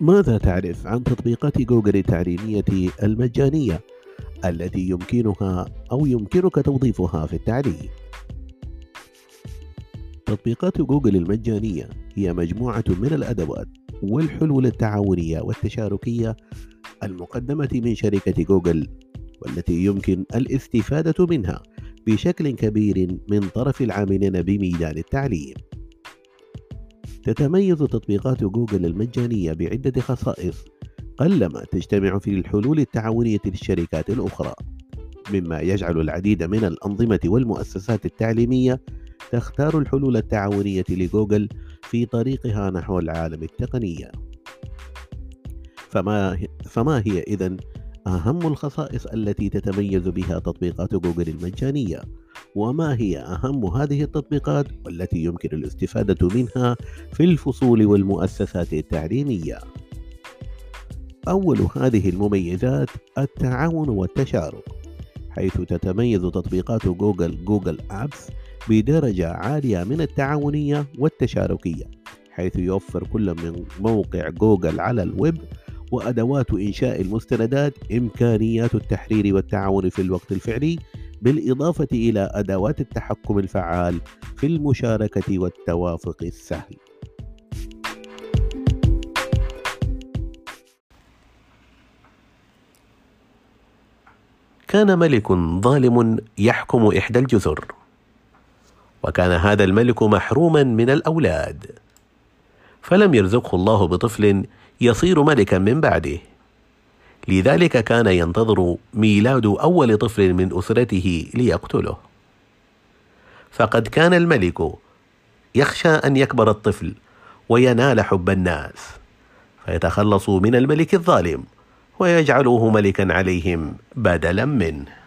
ماذا تعرف عن تطبيقات جوجل التعليمية المجانية التي يمكنها أو يمكنك توظيفها في التعليم؟ تطبيقات جوجل المجانية هي مجموعة من الأدوات والحلول التعاونية والتشاركية المقدمة من شركة جوجل والتي يمكن الاستفادة منها بشكل كبير من طرف العاملين بميدان التعليم. تتميز تطبيقات جوجل المجانية بعدة خصائص قلما تجتمع في الحلول التعاونية للشركات الأخرى، مما يجعل العديد من الأنظمة والمؤسسات التعليمية تختار الحلول التعاونية لجوجل في طريقها نحو عالم التقنية. فما, فما هي إذن أهم الخصائص التي تتميز بها تطبيقات جوجل المجانية؟ وما هي أهم هذه التطبيقات والتي يمكن الاستفادة منها في الفصول والمؤسسات التعليمية؟ أول هذه المميزات التعاون والتشارك حيث تتميز تطبيقات جوجل جوجل Apps بدرجة عالية من التعاونية والتشاركية حيث يوفر كل من موقع جوجل على الويب وأدوات إنشاء المستندات إمكانيات التحرير والتعاون في الوقت الفعلي بالإضافة إلى أدوات التحكم الفعال في المشاركة والتوافق السهل. كان ملك ظالم يحكم إحدى الجزر وكان هذا الملك محروما من الأولاد فلم يرزقه الله بطفل يصير ملكا من بعده. لذلك كان ينتظر ميلاد أول طفل من أسرته ليقتله. فقد كان الملك يخشى أن يكبر الطفل وينال حب الناس فيتخلص من الملك الظالم ويجعله ملكا عليهم بدلا منه.